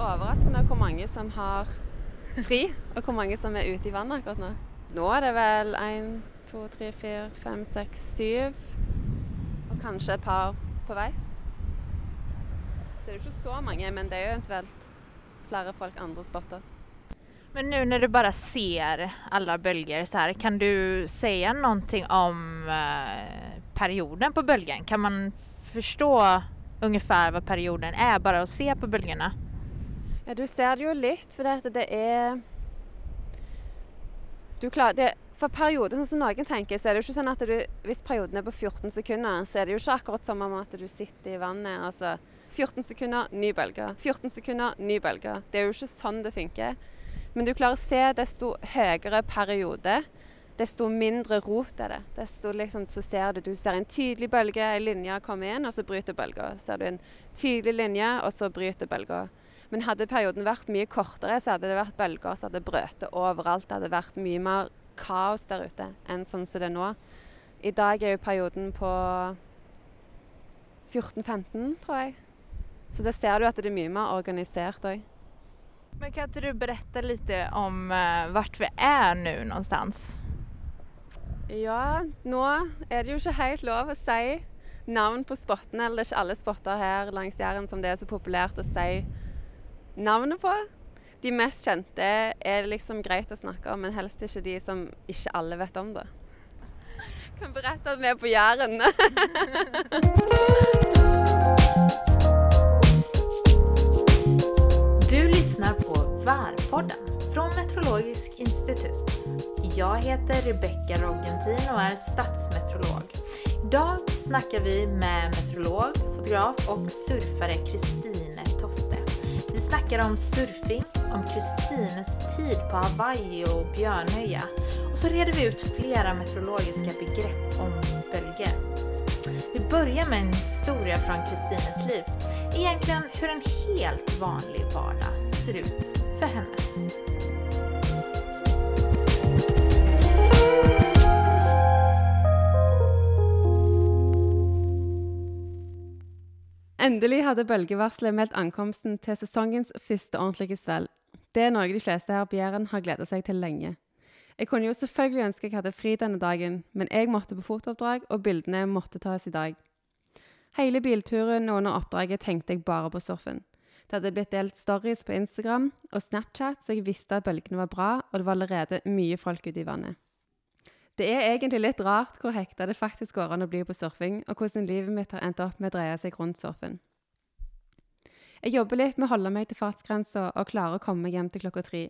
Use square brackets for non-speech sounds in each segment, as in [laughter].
overraskende hvor mange som har fri, og hvor mange som er ute i vannet akkurat nå. Nå er det vel én, to, tre, fire, fem, seks, syv. Og kanskje et par på vei. Så det er jo ikke så mange, men det er jo eventuelt flere folk andre spotter. Men nå når du bare ser alle bølger så her, kan du si noe om eh, perioden på bølgen? Kan man forstå omtrent hva perioden er, bare å se på bølgene? Ja, du ser det jo litt, for det, det er Du klarer det, For perioder, sånn som noen tenker, så er det jo ikke sånn at du Hvis perioden er på 14 sekunder, så er det jo ikke akkurat som om at du sitter i vannet. altså 14 sekunder, ny bølge. 14 sekunder, ny bølge. Det er jo ikke sånn det funker. Men du klarer å se desto høyere periode, desto mindre rot er det. Desto liksom, så ser du, du ser en tydelig bølge, en linje kommer inn, og så bryter bølga. Så ser du en tydelig linje, og så bryter bølga. Men hadde perioden vært mye kortere, så hadde det vært bølger som hadde brøt overalt. Det hadde vært mye mer kaos der ute enn sånn som det er nå. I dag er jo perioden på 14-15, tror jeg. Så da ser du at det er mye mer organisert òg. Men kan ikke du berette litt om uh, vi er nå någonstans? Ja, nå er det jo ikke helt lov å si navn på spottene. Eller det er ikke alle spotter her langs Jæren som det er så populært å si navnet på. De mest kjente er liksom greit å snakke om, men helst ikke de som ikke alle vet om det. Jeg kan berette at vi er på Jæren. Du lyssnar på Værpodden fra Meteorologisk institutt. Jeg heter Rebecca Roggentin er statsmeteorolog. I dag snakker vi med meteorolog, fotograf og surfere Kristine Tofte. Vi snackar om surfing, om Kristines tid på Hawaii och Björnöja och så reder vi ut flera meteorologiska begrepp om bölger. Vi börjar med en historia från Kristines liv. Egentligen hur en helt vanlig vardag ser ut för henne. Endelig hadde bølgevarselet meldt ankomsten til sesongens første ordentlige svell. Det er noe de fleste her på Jæren har gleda seg til lenge. Jeg kunne jo selvfølgelig ønske jeg hadde fri denne dagen, men jeg måtte på fotooppdrag, og bildene måtte tas i dag. Hele bilturen og under oppdraget tenkte jeg bare på surfen. Det hadde blitt delt stories på Instagram og Snapchat, så jeg visste at bølgene var bra, og det var allerede mye folk ute i vannet. Det er egentlig litt rart hvor hekta det faktisk går an å bli på surfing, og hvordan livet mitt har endt opp med å dreie seg rundt surfen. Jeg jobber litt med å holde meg til fartsgrensa og klarer å komme meg hjem til klokka tre.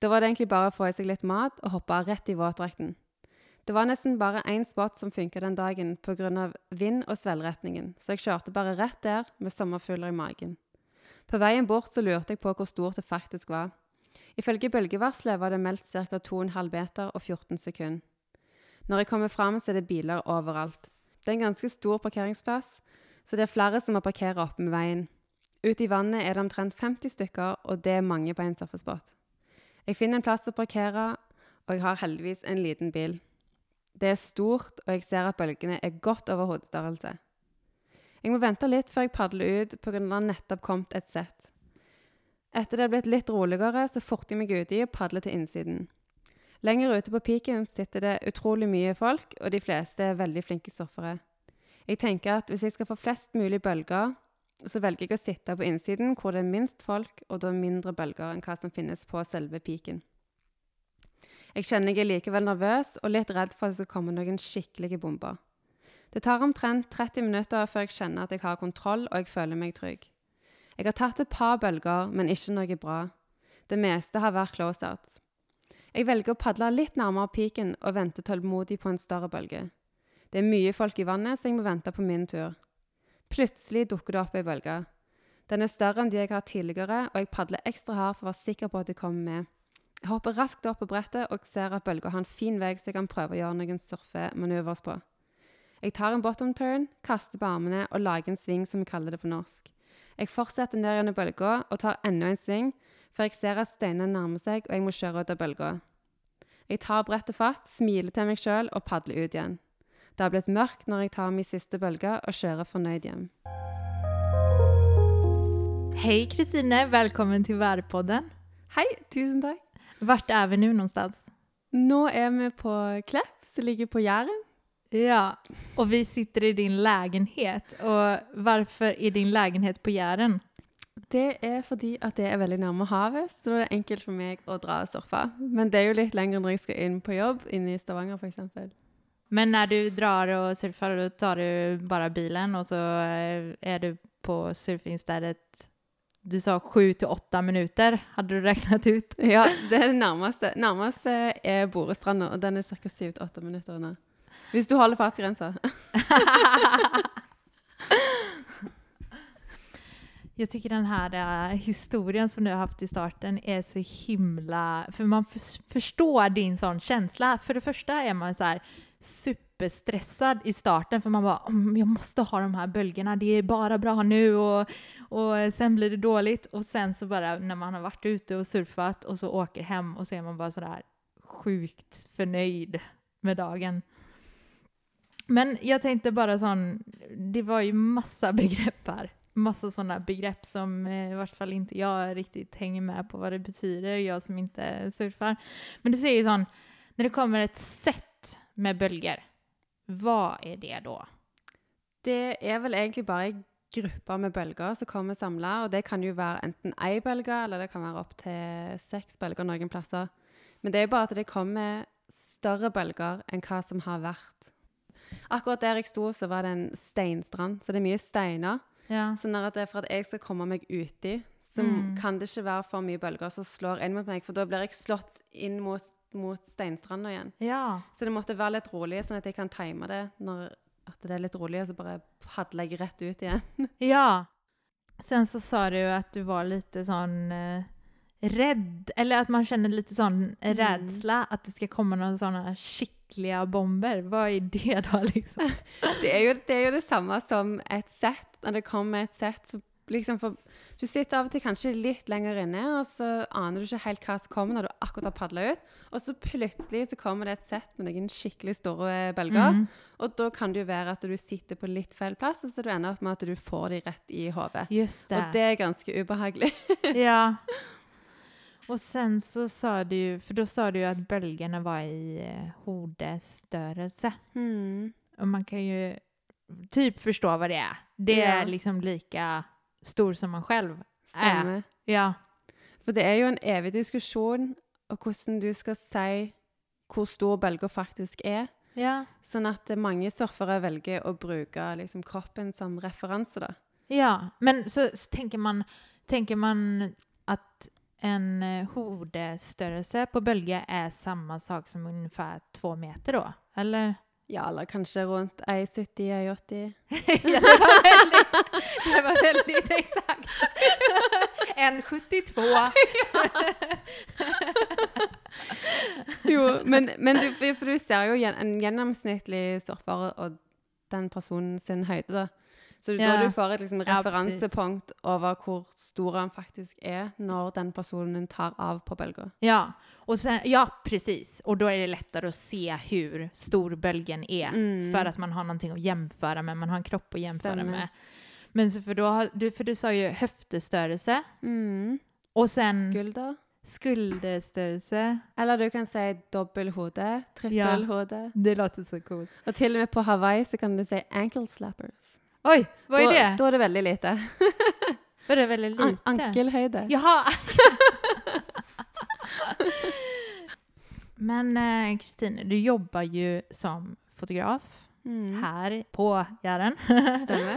Da var det egentlig bare å få i seg litt mat og hoppe rett i våtdrakten. Det var nesten bare én spot som funka den dagen pga. vind og svellretningen, så jeg kjørte bare rett der med sommerfugler i magen. På veien bort så lurte jeg på hvor stort det faktisk var. Ifølge bølgevarselet var det meldt ca. 2,5 meter og 14 sekunder. Når jeg kommer fram, er det biler overalt. Det er en ganske stor parkeringsplass, så det er flere som må parkere oppe med veien. Ute i vannet er det omtrent 50 stykker, og det er mange på en surfespot. Jeg finner en plass å parkere, og jeg har heldigvis en liten bil. Det er stort, og jeg ser at bølgene er godt over hodestørrelse. Jeg må vente litt før jeg padler ut pga. det har nettopp kommet et sett. Etter det er blitt litt roligere, så forter jeg meg uti og padler til innsiden. Lenger ute på piken sitter det utrolig mye folk, og de fleste er veldig flinke surfere. Jeg tenker at hvis jeg skal få flest mulig bølger, så velger jeg å sitte på innsiden hvor det er minst folk, og da mindre bølger enn hva som finnes på selve piken. Jeg kjenner jeg er likevel nervøs og litt redd for at det skal komme noen skikkelige bomber. Det tar omtrent 30 minutter før jeg kjenner at jeg har kontroll og jeg føler meg trygg. Jeg har tatt et par bølger, men ikke noe bra. Det meste har vært close-outs. Jeg velger å padle litt nærmere piken og vente tålmodig på en større bølge. Det er mye folk i vannet, så jeg må vente på min tur. Plutselig dukker det opp ei bølge. Den er større enn de jeg har tidligere, og jeg padler ekstra hardt for å være sikker på at de kommer med. Jeg hopper raskt opp på brettet og ser at bølga har en fin vei så jeg kan prøve å gjøre noen surfemanøvers på. Jeg tar en bottom turn, kaster på armene og lager en sving, som vi kaller det på norsk. Jeg fortsetter ned gjennom bølga og tar enda en sving, før jeg ser at steinene nærmer seg og jeg må kjøre ut av bølga. Jeg tar brettet fatt, smiler til meg sjøl og padler ut igjen. Det har blitt mørkt når jeg tar min siste bølge og kjører fornøyd hjem. Hei Kristine, velkommen til Værpodden. Hei, tusen takk. Hvor er vi nu någonstans? Nå er vi på Klepp, som ligger på Jæren. Ja, og vi sitter i din lägenhet. Og hvorfor i din lägenhet på Jären? Det er fordi at det er veldig nærme havet, så da er det enkelt for meg å dra og surfe. Men det er jo litt lenger når jeg skal inn på jobb, inne i Stavanger f.eks. Men når du drar og surfer, da tar du bare bilen og så er du på surfingstedet du sa sju til åtte minuter, hadde du regnet ut? [laughs] Ja, det er det nærmeste. Nærmeste er Borestranda, og den er ca. 7-8 minutter unna. Hvis du holder fartsgrensa. [laughs] [laughs] Jag tycker den här eh, historien som du har haft i starten är så himla... För man forstår din sån känsla. För det första är man så här superstressad i starten för man bara jeg måste ha de här bölgerna, det är bara bra nu och, och sen blir det dåligt. Och sen så bara när man har varit ute och surfat och så åker hem och så är man bara sådär sjukt förnöjd med dagen. Men jag tänkte bara sån, det var ju massa [laughs] begrepp här. Massa sådana begrepp som eh, i vart fall inte jag riktigt hänger med på vad det betyder, jag som inte surfar. Men du sier ju sån, när det kommer ett sett med bølger, hva er det da? Det er vel egentlig bare grupper med bølger som kommer samla, og det kan jo være enten ei bølge, eller det kan være opptil seks bølger noen plasser. Men det er jo bare at det kommer større bølger enn hva som har vært. Akkurat der jeg sto, så var det en steinstrand, så det er mye steiner. Ja. Så når det er for at jeg skal komme meg uti, så Mm. kan det ikke være for mye bølger som slår inn mot meg, for da blir jeg slått inn mot, mot steinstranda igjen. Ja. Så det måtte være litt rolig, sånn at jeg kan time det når at det er litt rolig, og så bare padler jeg rett ut igjen. [laughs] Ja. Sen så sa du jo at du var litt sånn eh, rädd, eller att man känner lite sån rädsla att det ska komma några sådana skickliga bomber. Vad är det då [laughs] liksom? [laughs] Det er, jo, det er jo det samme som et sett. Når det kommer et sett, så liksom for, Du sitter av og til kanskje litt lenger inne, og så aner du ikke helt hva som kommer når du akkurat har padla ut. Og så plutselig så kommer det et sett med noen skikkelig store bølger. Mm. Og da kan det jo være at du sitter på litt feil plass, og så du ender opp med at du får de rett i hodet. Og det er ganske ubehagelig. [laughs] Ja. Och sen så sa du ju, för då sa du ju att bölgerna var i eh, hodestörelse. Mm. Och man kan ju typ förstå vad det är. Det är liksom lika stor som man själv Stemmer. Ja. For det er jo en evig diskusjon om hvordan du skal si hvor stor bølger faktisk er. Ja. Sånn at mange surfere velger å bruke liksom, kroppen som referanse, da. Ja, men så, så tänker, man, tänker man att en hodestørrelse på bølge er samme sak som ungefær to meter da? Eller? Ja, eller kanskje rundt 1,70-1,80. [laughs] ja, det var veldig, det var veldig exakt. En 72. Jo, men, men du, for du ser jo en gjennomsnittlig surfer og den personen sin høyde, da. Så da Ja. du får et liksom, Ja, referansepunkt over hvor stor han faktisk er når den personen tar av på bølga. Ja, sen, ja, precis. Og da er det lettere å se hvor stor bølgen er. Mm. For at man har noe å jemføre med, man har en kropp å jemføre med. Men så för, då du, for, du sa jo høftestørrelse. Mm. Og sen Skulder. Skulderstørrelse. Eller du kan si dobbelthode, trippelhode. Det låter så coolt. Og til og med på Hawaii så kan du si ankle slappers. Oj, vad är da, det? Da er det veldig lite. [laughs] Var det väldigt lite? An ankelhøyde. Jaha! [laughs] Men eh, Kristine, du jobbar ju som fotograf Mm. här på Jæren. [laughs] Stemmer.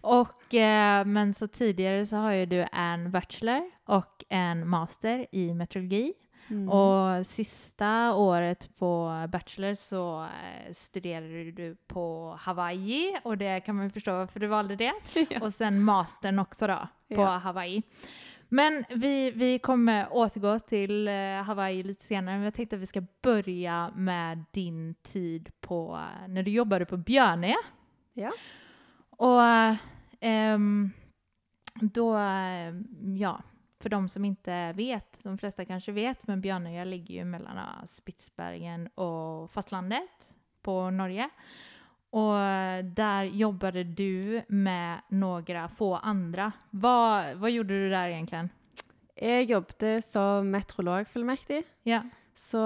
och, eh, men så tidligere så har ju du en bachelor och en master i meteorologi. Mm. Och sista året på bachelor så studerer studerade du på Hawaii och det kan man ju förstå varför du valde det. [laughs] ja. Och sen mastern också då på Ja. Hawaii. Men vi, vi kommer återgå till eh, Hawaii lite senare, men jag tänkte att vi ska börja med din tid på, eh, när du jobbade på Björne. Ja. Och eh, ehm, då, eh, ja, för de som inte vet, de flesta kanske vet, men Bjørnøya ligger ju mellan Spitsbergen och fastlandet på Norge. Och där jobbade du med några få andra. Vad, vad gjorde du där egentligen? Jeg jobbet som meteorologfullmektig, Ja. så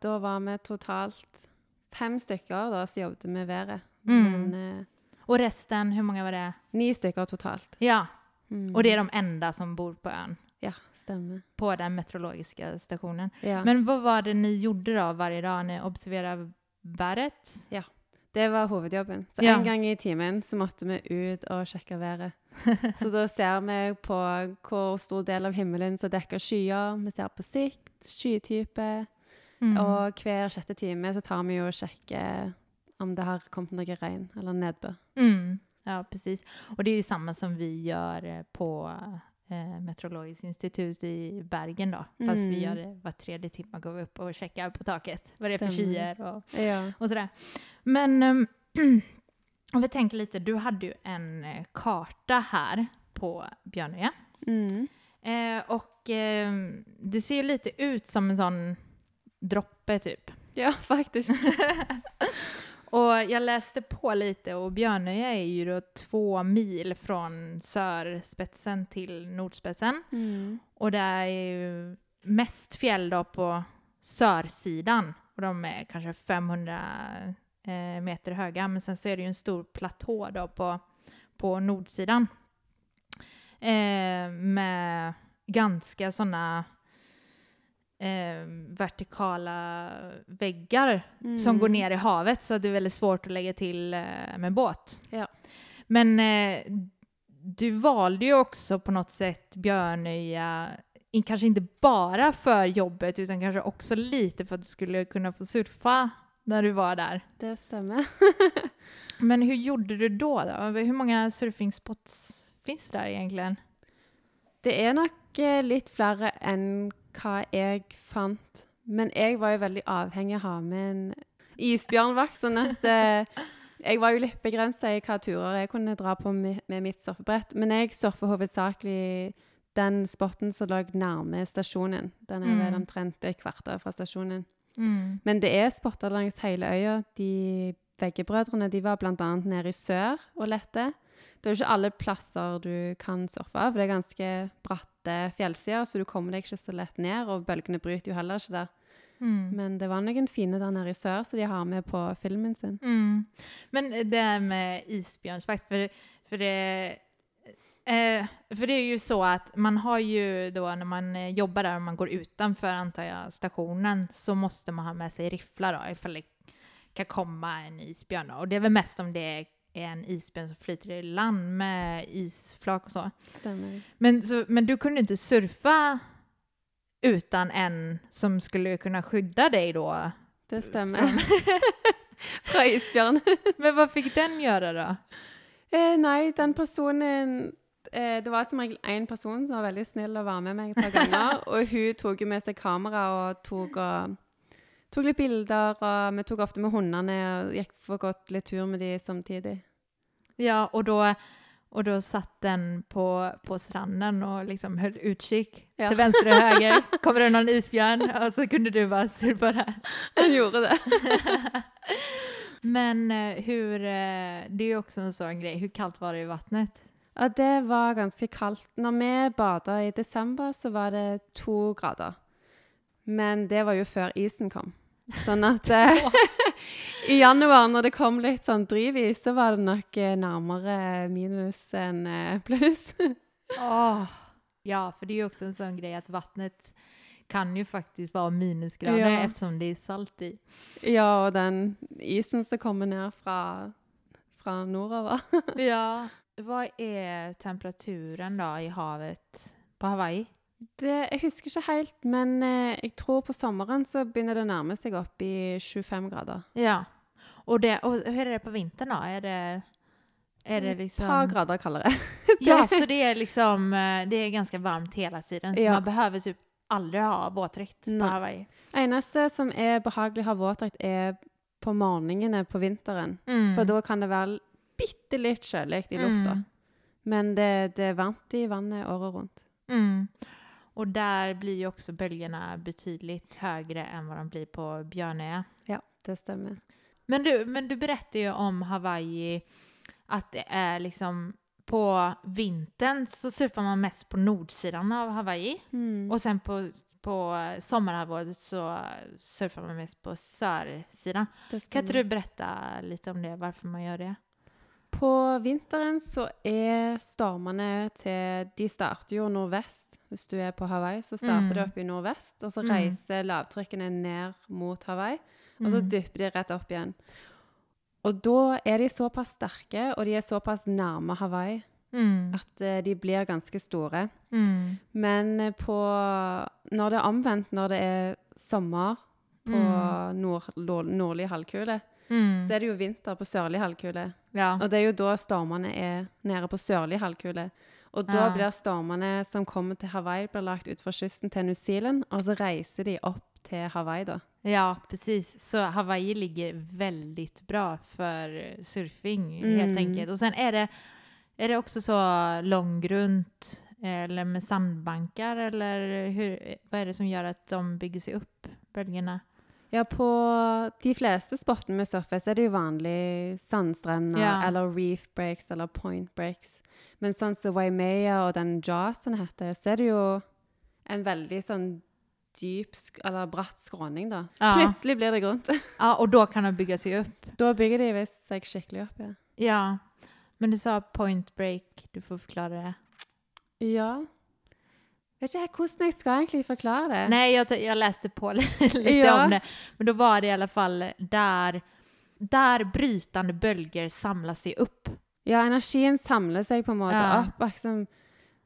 da var vi totalt fem stykker da, som jobbet med været. Mm. Men eh, og resten, hvor mange var det? ni stykker totalt. Ja, Mm. Og det er de enda som bor på ön. Ja, stemmer. På den meteorologiska stationen. Ja. Men vad var det ni gjorde då varje dag? Ni observerade Ja. Det var hovedjobben. Så Ja. en gang i timen så måtte vi ut og sjekke været. [laughs] Så da ser vi på hvor stor del av himmelen som dekker skyer. Vi ser på sikt, skytype, Mm. og hver sjette time så tar vi jo og sjekker om det har kommet noe regn eller nedbør. Mm. Ja, precis. Og det er jo samme som vi gör eh, på eh, Meteorologisk institut i Bergen då. Fast vi gjør gör det var tredje timme går vi upp och checkar på taket vad det är för Stämmer. skyer och, Ja. och sådär. Men um, [clears throat] om vi tänker lite, du hade ju en eh, karta här på Björnöja. Mm. Eh, och eh, det ser ju lite ut som en sån droppe typ. ja, faktisk. [laughs] Och jag läste på lite och Björnöja är ju då två mil från sörspetsen till nordspetsen. Mm. Och det är ju mest fjäll då på sörsidan. Och de är kanske 500 eh, meter höga. Men sen så är det ju en stor platå då på, på nordsidan. Eh, med ganska sådana eh, vertikala väggar Mm. som går ner i havet så det är väldigt svårt att lägga till eh, med båt. Ja. Men eh, du valde ju också på något sätt Björnöja, in- kanske inte bara för jobbet utan kanske också lite för att du skulle kunna få surfa när du var där. Det stemmer. [laughs] Men hur gjorde du då? då? Hur många surfingspots finns det der egentlig? Det er nok eh, litt flere enn hva jeg fant. Men jeg var jo veldig avhengig av å ha med en isbjørnvakt, sånn at eh, jeg var jo litt begrensa i hva turer jeg kunne dra på med, med mitt surfebrett. Men jeg surfer hovedsakelig den spotten som lå nærme stasjonen. Den er vel Mm. omtrent et kvarter fra stasjonen. Mm. Men det er spotter langs hele øya. De Veggebrødrene de var bl.a. nede i sør og lette. Det er jo ikke alle plasser du kan surfe, for det er ganske bratte fjellsider, så du kommer deg ikke så lett ned, og bølgene bryter jo heller ikke der. Mm. Men det var noen fine der nede i sør, som de har med på filmen sin. Mm. Men det med isbjörnsvakt, for, for det, eh, for det er jo så at man har ju då när man jobber jobbar där och man går utanför antar jag stationen så måste man ha med sig rifflar då ifall det kan komma en isbjörn Og Och det är väl mest om det är en isbjørn som flyter i land med isflak och så. Stemmer. Men, så, men du kunde inte surfa utan en som skulle kunna skydda dig då? Det stemmer. Fra [laughs] isbjørn. [laughs] Men hva fikk den gjøre, da? Eh, nei, den personen eh, Det var som regel én person som var veldig snill og var med meg et par ganger. [laughs] og hun tok jo med seg kamera og tok, og, tok litt bilder. Og vi tok ofte med hundene og gikk for godt litt tur med de samtidig. Ja, og da, og da satt den på, på stranden og liksom holdt utkikk Ja. til venstre og høyre. Kommer det noen isbjørn? Og så kunne du bara på det. Den gjorde det. [laughs] Men eh, hur, eh, det er jo også en sånn greie. Hvor kaldt var det i vattnet? Ja, det var ganske kaldt. Når vi bada i desember, så var det to grader. Men det var jo før isen kom. Sånn at eh, [laughs] i januar, når det kom litt sånn drivis, så var det nok eh, nærmere minus enn eh, [laughs] pluss. Åh. Ja, for det er jo også en sånn greie at vattnet kan jo faktisk være minusgrader Ja. eftersom det er salt i. ja, og den isen som kommer ned fra, fra nordover. [laughs] Ja. Hva er temperaturen da i havet på Hawaii? Det, jeg husker ikke helt, men eh, jeg tror på sommeren så begynner det å nærme seg opp i 25 grader. Ja. Og, det, og hur er det på vintern da? Er det, er det Et liksom... par grader kaldere. [laughs] Ja, så det er liksom, eh, det er ganske varmt hele tiden. Så Ja. man behøver typ aldri ha våtdrakt på Nej. Hawaii. eneste som er behagelig å ha våtdrakt, er på morgenene på vinteren. Mm. For da kan det være bitte litt kjølig i lufta. Mm. Men det, det er varmt i vannet året rundt. Mm. Och där blir ju också bölgerna betydligt högre än vad de blir på Björnöja. Ja, det stemmer. Men du, men du berättade ju om Hawaii att det är liksom på vintern så surfar man mest på nordsidan av Hawaii Mm. och sen på, på sommarhalvåret så surfar man mest på sörsidan. Kan inte du berätta lite om det, varför man gör det? På vinteren så er stormene til De starter jo nordvest. Hvis du er på Hawaii, så starter Mm. det opp i nordvest. Og så Mm. reiser lavtrykkene ned mot Hawaii, og så Mm. dypper de rett opp igjen. Og da er de såpass sterke, og de er såpass nærme Hawaii, Mm. at eh, de blir ganske store. Mm. Men eh, på Når det er omvendt, når det er sommer på Mm. nord, nord, nordlig halvkule, Mm. så er det jo vinter på sørlig halvkule. Ja. Og det er jo da stormene er nede på sørlig halvkule. Og da Ja. blir stormene som kommer til Hawaii, blir lagt utfor kysten til New Zealand, og så reiser de opp til Hawaii, da. Ja, precis. Så Hawaii ligger väldigt bra för surfing Mm. helt enkelt. Och sen är det, är det också så långgrunt eller med sandbankar eller hur, vad är det som gör att de bygger sig upp, bölgerna? Ja, på de fleste spottene med surfer så er det jo vanlig sandstrender, Ja. eller reef breaks, eller point breaks. Men sånn som Waimea og den Jazzen heter, så er det jo en veldig sånn dyp, eller bratt skråning, da. Ja. Plutselig blir det grunt. [laughs] Ja, og da kan det bygge seg opp? da bygger de visst seg skikkelig opp, ja. Ja, men du sa point break, du får forklare det. Ja. Vet ikke hvordan jeg skal egentlig forklare det. Nei, jeg, jeg leste på [laughs] litt Ja. om det. Men da var det i alle fall der, der brytende bølger samler seg opp. Ja, energien samler seg på en måte Ja. opp. Liksom.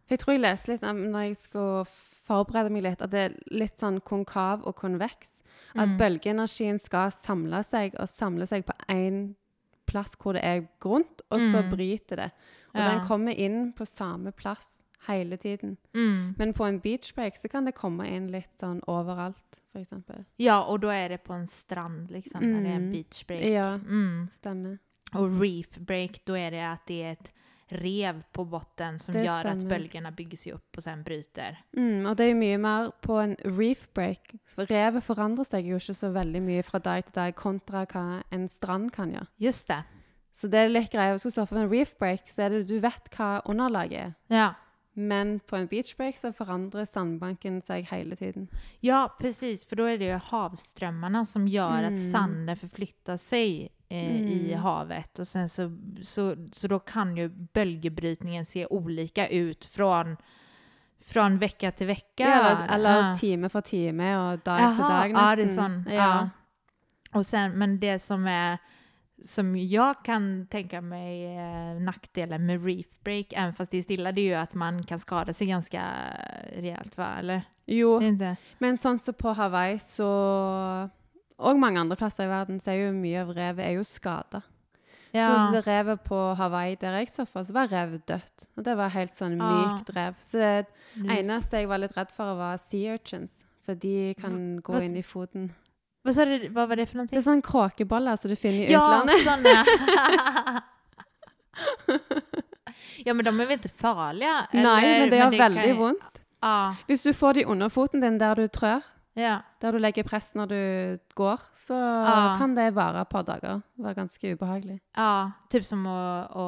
For jeg tror jeg leste litt om når jeg skulle forberede meg litt, at det er litt sånn konkav og konveks. At Mm. bølgeenergien skal samle seg, og samle seg på én plass hvor det er grunt, og så Mm. bryter det. Og Ja. den kommer inn på samme plass hele tiden. Mm. Men på en beach break så kan det komme inn litt sånn overalt, eksempel. Ja, og da er det på en strand liksom, når det er en beachbreak. beach break. Ja, Mm. stemmer. Og reef break, er det at det er et rev på botten som Det gjør stemmer. at bølgene bygger seg opp og sen bryter. Mm, og det er jo mye mer på en reef break. Revet forandrer seg jo ikke så veldig mye fra dag til dag kontra hva en strand kan gjøre. Just det. Så det er litt greia. Hvis du står for en reef break, så er det du vet hva underlaget er. Ja. Men på en beach break så forandrer sandbanken seg hele tiden. Ja, precis. For da er det jo havstrømmene som gjør at Mm. sanden forflytter seg eh, i Mm. havet. Og sen så, så, så da kan jo bølgebrytningen se olika ut fra från vecka til vecka. Ja, eller eller Ja. time for time og dag til dag, nesten. ja, det er sånn. Ja. Ja. Och sen, men det som är som jag kan tänka mig eh, nackdelen med reef break, även fast det är stilla, det är ju att man kan skada sig ganska rejält, va? Eller? Jo, inte... men sånn som på Hawaii så Og mange andre plasser i verden så er jo mye av revet er jo skada. Ja. Så det revet på Hawaii der jeg surfa, så var revet dødt. Og det var helt sånn Ja. mykt rev. Så det eneste jeg var litt redd for, var sea urchins. For de kan gå Hva inn i foten. Sa du, hva, var det för Det er sånn kråkeboller som du finner i Ja, utlandet. Sånn, ja, [laughs] men de er vel ikke farlige? Eller, Nei, men det gjør veldig kan... vondt. Ah. Hvis du får de under foten din der du trør, ja. der du legger press når du går, så ah. kan det vare et par dager. Være ganske ubehagelig. ja, typ som å, å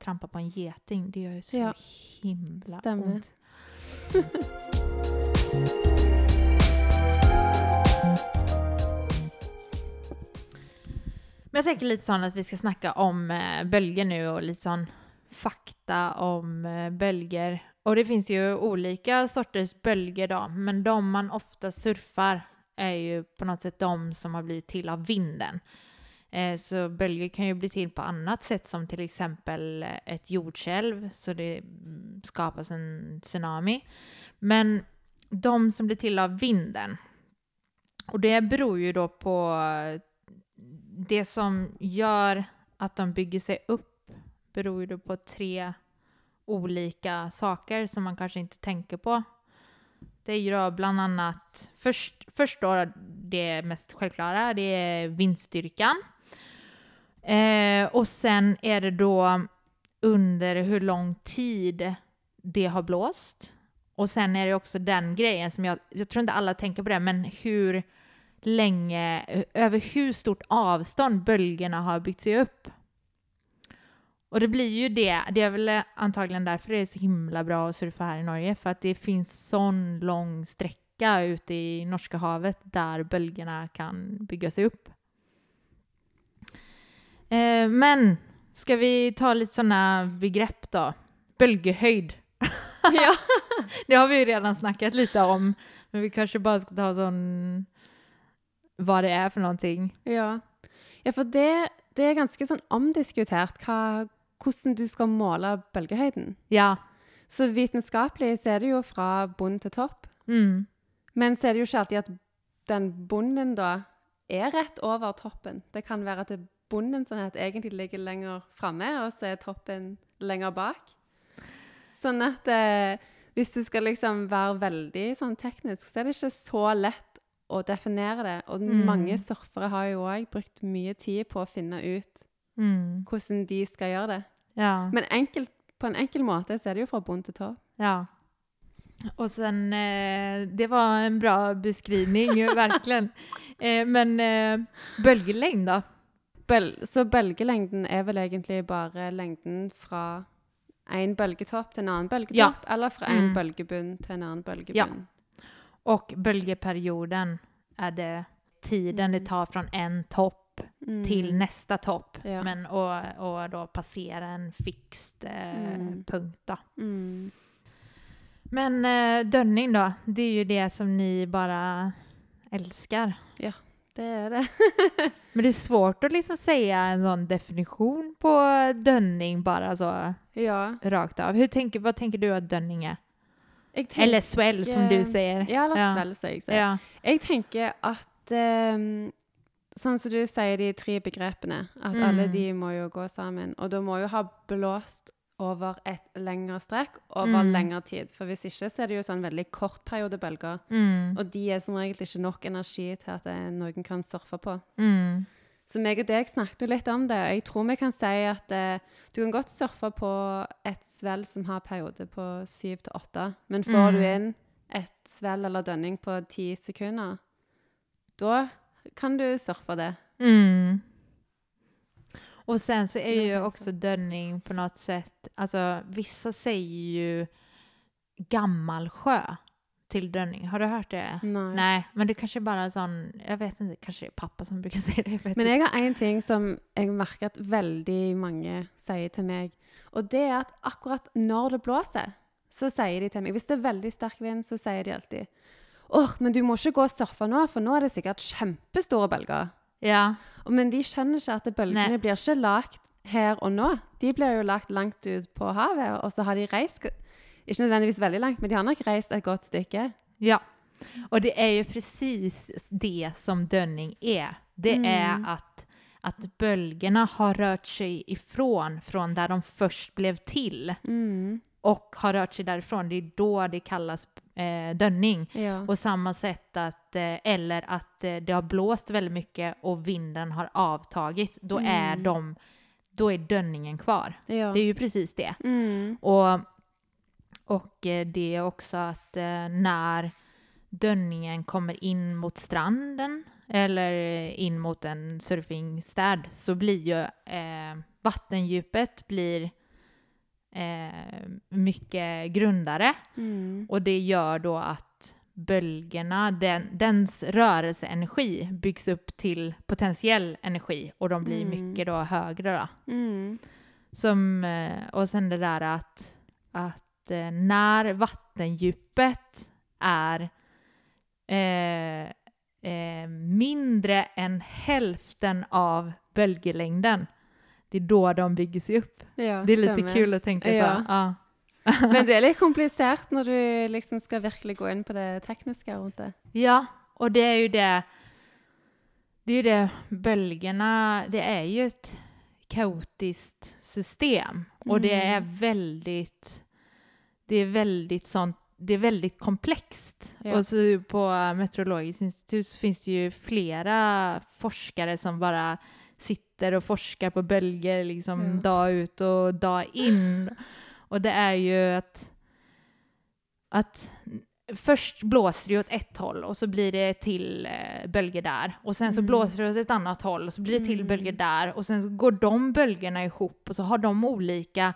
trampe på en geting. Det gjør jo så Ja. himla Stemmer. ont. [laughs] Men jeg tenker litt sånn at vi skal snakke om bølger bölger nu og litt sånn fakta om bølger. Og det fins jo ulike sorters bølger, da, men de man ofte surfar er jo på noe sett de som har blitt til av vinden. Eh, så bølger kan jo bli til på annet sett, som f.eks. et jordskjelv, så det skapes en tsunami. Men de som blir til av vinden, og det beror jo da på eh, det som gör att de bygger sig upp beror ju på tre olika saker som man kanskje ikke tenker på. Det gjør ju då bland annat, da det mest selvklare, det er vindstyrkan. Eh, og sen er det da under hvor lang tid det har blåst. Og sen er det også den grejen som jeg Jeg tror ikke alle tenker på det, men hur länge, over över hur stort avstånd bölgerna har byggt sig upp. Och det blir ju det, det är väl antagligen därför det är så himla bra att surfa här i Norge, för att det finns sån lång sträcka ute i Norska havet där bölgerna kan bygga sig upp. Eh, men ska vi ta lite sådana begrepp då? Bölgehöjd. ja. [laughs] Det har vi ju redan snackat lite om, men vi kanske bara ska ta sån vad det er for någonting. ja. Ja, for det, det er ganske sånn omdiskutert hva, hvordan du skal måle bølgehøyden. Ja. Så vitenskapelig så er det jo fra bunn til topp. Mm. Men så er det jo ikke alltid at den bunnen da er rett over toppen. Det kan være at det bunnen sånn at egentlig ligger lenger framme, og så er toppen lenger bak. Sånn at eh, hvis du skal liksom være veldig sånn teknisk, så er det ikke så lett å definere det. Og Mm. mange surfere har jo òg brukt mye tid på å finne ut Mm. hvordan de skal gjøre det. Ja. Men enkelt, på en enkel måte så er det jo fra bunn til topp. ja. Och sen, eh, det var en bra beskrivning, [laughs] verkligen. Eh, men eh, bølgelängd da? Bøl så bølgelengden er vel egentlig bare lengden fra en bølgetopp til en annen bølgetopp, eller fra en Mm. bølgebunn til en annen bølgebunn. Ja. Och bölgeperioden är det tiden det Mm. tar från en topp Mm. till nästa topp. Ja. Men, och, och då passera en fixed eh, Mm. punkt då. Mm. Men eh, dönning då, det är ju det som ni bara älskar. Det er det. [laughs] Men det är svårt att liksom säga en sån definition på dönning bara så ja. rakt av. Hur tänker, vad tänker du att dönning är? Tenker, Eller swell som du sier. Ja, eller Ja. svell, som jeg sier. Ja. Jeg tenker at um, Sånn som du sier de tre begrepene, at Mm. alle de må jo gå sammen. Og da må jo ha blåst over et lengre strekk over Mm. lengre tid. For hvis ikke så er det jo sånn veldig kort periode bølger. Mm. Og de er som regel ikke nok energi til at eh, noen kan surfe på. Mm. Så meg og deg snakket jo litt om det, jeg tror vi kan si at eh, du kan godt surfe på et svell som har periode på syv til åtte, men får du Mm. inn et svell eller dønning på ti sekunder, da kan du surfe det. Mm. Och sen så är jo også ju också dönning på något sätt, alltså vissa säger ju gammal sjö till dönning. Har du hört det? Nei. Nej, men det kanske bara är sån, jag vet inte, kanske det är pappa som brukar säga det. Jeg Men jeg har en ting som jeg merker at veldig mange sier til meg, og det er at akkurat når det blåser, så sier de til meg, hvis det er veldig sterk vind, så sier de alltid, åh, men du må ikke gå og surfe nå, for nå er det sikkert kjempestore bølger. Ja, Men de skjønner ikke at bølgene Nei. blir ikke lagt her og nå. De blir jo lagt langt ut på havet, og så har de reist, ikke nødvendigvis veldig langt, men de har nok reist et godt stykke. ja. Og det er jo precis det som dønning er. Det Mm. at, at att bölgerna har rørt seg ifrån, fra der de først ble til, Mm. og har rørt seg därifrån, det er da det kalles eh, dønning. Ja. Og samme sett at eh, eller at eh, det har blåst veldig mye, og vinden har avtaget. Da er Mm. de, da er dønningen kvar. ja. Det er jo precis det. Mm. Och, och eh, det är också att eh, när dönningen kommer in mot stranden eller in mot en surfingstäd så blir ju eh, vattendjupet blir eh, mycket grundare Mm. och det gör då att bölgerna, den, dens rörelseenergi byggs upp till potentiell energi och de blir Mm. mycket då högre då. Mm. Som, eh, och sen det där att, att eh, när vattendjupet är eh, eh, mindre än hälften av bølgelengden, det är då de bygger sig upp. Ja, Det är lite stemmer. kul att tänka Ja. så. Ja. [laughs] Men det er litt komplisert når du liksom skal virkelig gå inn på det tekniske rundt det. Ja, och det är ju det, det är ju det, bölgerna, det är ju ett kaotiskt system och det är Mm. Det är väldigt sånt, det är väldigt komplext. Ja. Och så på Meteorologiskt institut så finns det ju flera forskare som bara sitter och forskar på bölger liksom mm. dag ut och dag in. Och det är ju att, att först blåser det åt ett håll och så blir det till eh, bölger där. Och sen så Mm. blåser det åt ett annat håll och så blir det till Mm. bölger där. Och sen så går de bölgerna ihop och så har de olika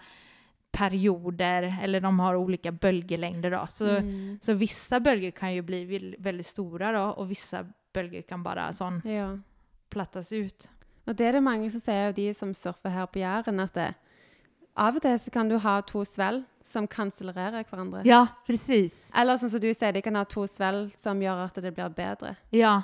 perioder, eller de har olika bølgelengder. då. Så, Mm. så vissa bölger kan ju bli veldig väldigt stora då och vissa bölger kan bare sånn Ja. plattes ut. Og det er det mange som sier, de som surfer her på Jæren, at det, av og til så kan du ha to svell som kansellerer hverandre. Ja, precis. Eller som du sier, de kan ha to svell som gjør at det blir bedre. Ja.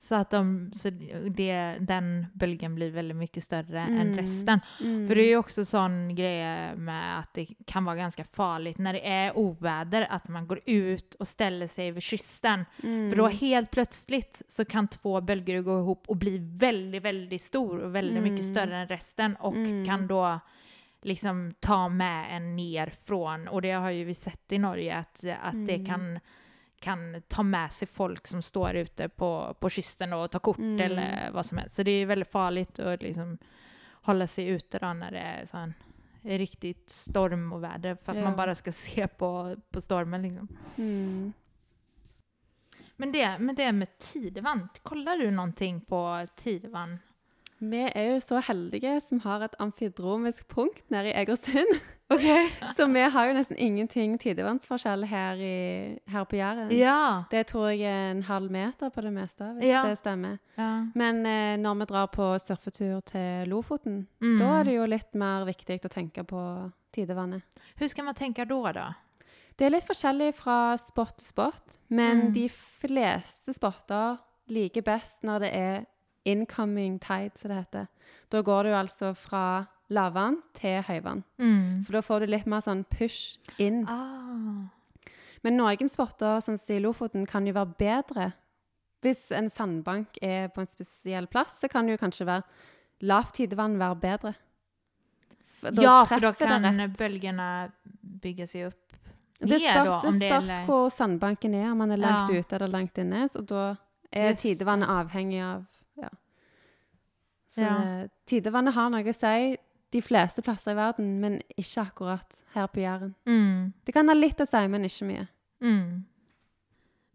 Så att de, så det, den bølgen blir veldig mye større mm. enn resten. Mm. For det er jo også sånn greie med at det kan være ganske farlig når det er uvær, at man går ut og steller seg ved kysten. mm. For da helt plutselig så kan to bølger gå ihop og bli veldig, veldig stor og veldig mye større enn resten og Mm. kan da liksom ta med en ned fra Og det har jo vi sett i Norge, at, at det Mm. kan, kan ta med seg folk som står ute på, på kysten og tar kort Mm. eller hva som helst. Så det är väldigt farligt att liksom hålla sig ute då när det är sån riktigt storm och väder för att Ja. man bare skal se på, på stormen liksom. Mm. Men det, men det med tidevann, kollar du noe på tidevann? Vi er jo så heldige som har et amfidromisk punkt nede i Egersund. [laughs] Okej. [laughs] Så vi har jo nesten ingenting tidevannsforskjell her, i, her på Jæren. Ja. Det tror jeg er en halv meter på det meste, hvis Ja. det stemmer. ja. Men eh, når vi drar på surfetur til Lofoten, Mm. da er det jo litt mer viktig å tenke på tidevannet. Hvordan skal man tenke då da? Det er litt forskjellig fra spot til spot, men Mm. de fleste spotter liker best når det er incoming tide, som det heter. Da går det jo altså fra lavvann til høyvann. Mm. For da får du litt mer sånn push inn. Ah. Men noen spotter, sånn som i Lofoten, kan jo være bedre. Hvis en sandbank er på en spesiell plass, så kan jo kanskje være lavt tidevann være bedre. For Ja, for da kan bølgene bygge seg opp upp Det spørs, är... hvor sandbanken er, om man er langt Ja. ute eller langt inne. Så da er Just tidevannet avhengig av ja. Så Ja. tidevannet har noe å si de fleste plasser i verden, men ikke akkurat her på Jæren. Mm. Det kan ha litt å si, men ikke mye. Mm.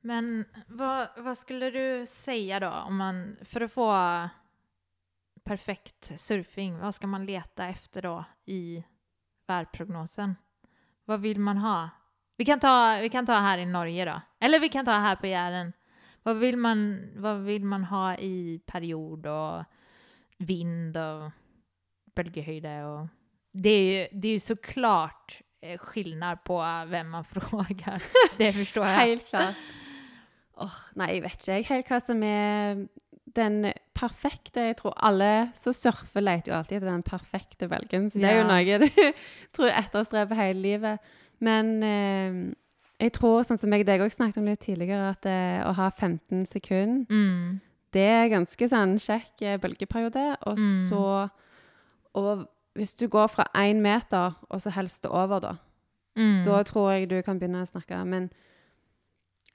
Men hva, hva, skulle du si da, om man, for å få perfekt surfing, hva skal man lete efter da i værprognosen? Hva vil man ha? Vi kan, ta, vi kan ta her i Norge da. eller vi kan ta her på Jæren. Hva vil man, hva vill man ha i period og vind och bölgehöjder och det är ju, det är ju såklart eh, skillnad på hvem man [laughs] frågar. Det forstår jeg. Helt klart. Oh, nei, jeg vet ikke jeg helt hva som er den perfekte Jeg tror alle som surfer, leter jo alltid etter den perfekte bølgen. Så det er jo noe du [laughs] tror etterstreber hele livet. Men eh, jeg tror, sånn som jeg deg òg snakket om litt tidligere, at eh, å ha 15 sekunder, Mm. det er ganske sånn kjekk eh, bølgeperiode. Og Mm. så Og hvis du går fra én meter, og så helst det over, da, Mm. da tror jeg du kan begynne å snakke. Men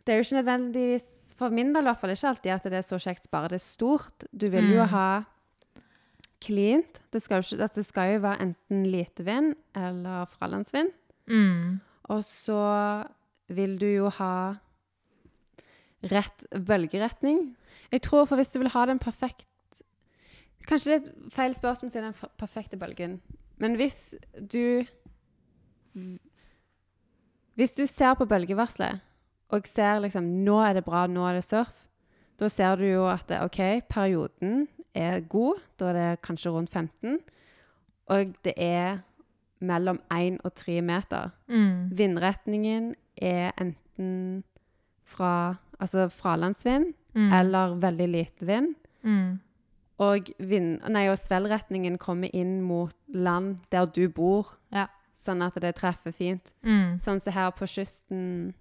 det er jo ikke nødvendigvis, for min del i hvert fall, ikke alltid at det er så kjekt bare det er stort. Du vil jo Mm. ha cleant. Det skal, jo altså det skal jo være enten lite vind eller fralandsvind. Mm. Og så vil du jo ha rett bølgeretning. Jeg tror for hvis du vil ha den perfekt Kanskje det er et feil spørsmål til den perfekte bølgen. Men hvis du Hvis du ser på bølgevarselet og ser liksom Nå er det bra, nå er det surf. Da ser du jo at OK, perioden er god. Da er det kanskje rundt 15. Og det er mellom 1 og 3 meter. Mm. Vindretningen er enten fra altså fralandsvind Mm. eller veldig lite vind. Mm. Og, vind, nei, og svellretningen kommer inn mot land der du bor, Ja. sånn at det treffer fint. Mm. Sånn som her på kysten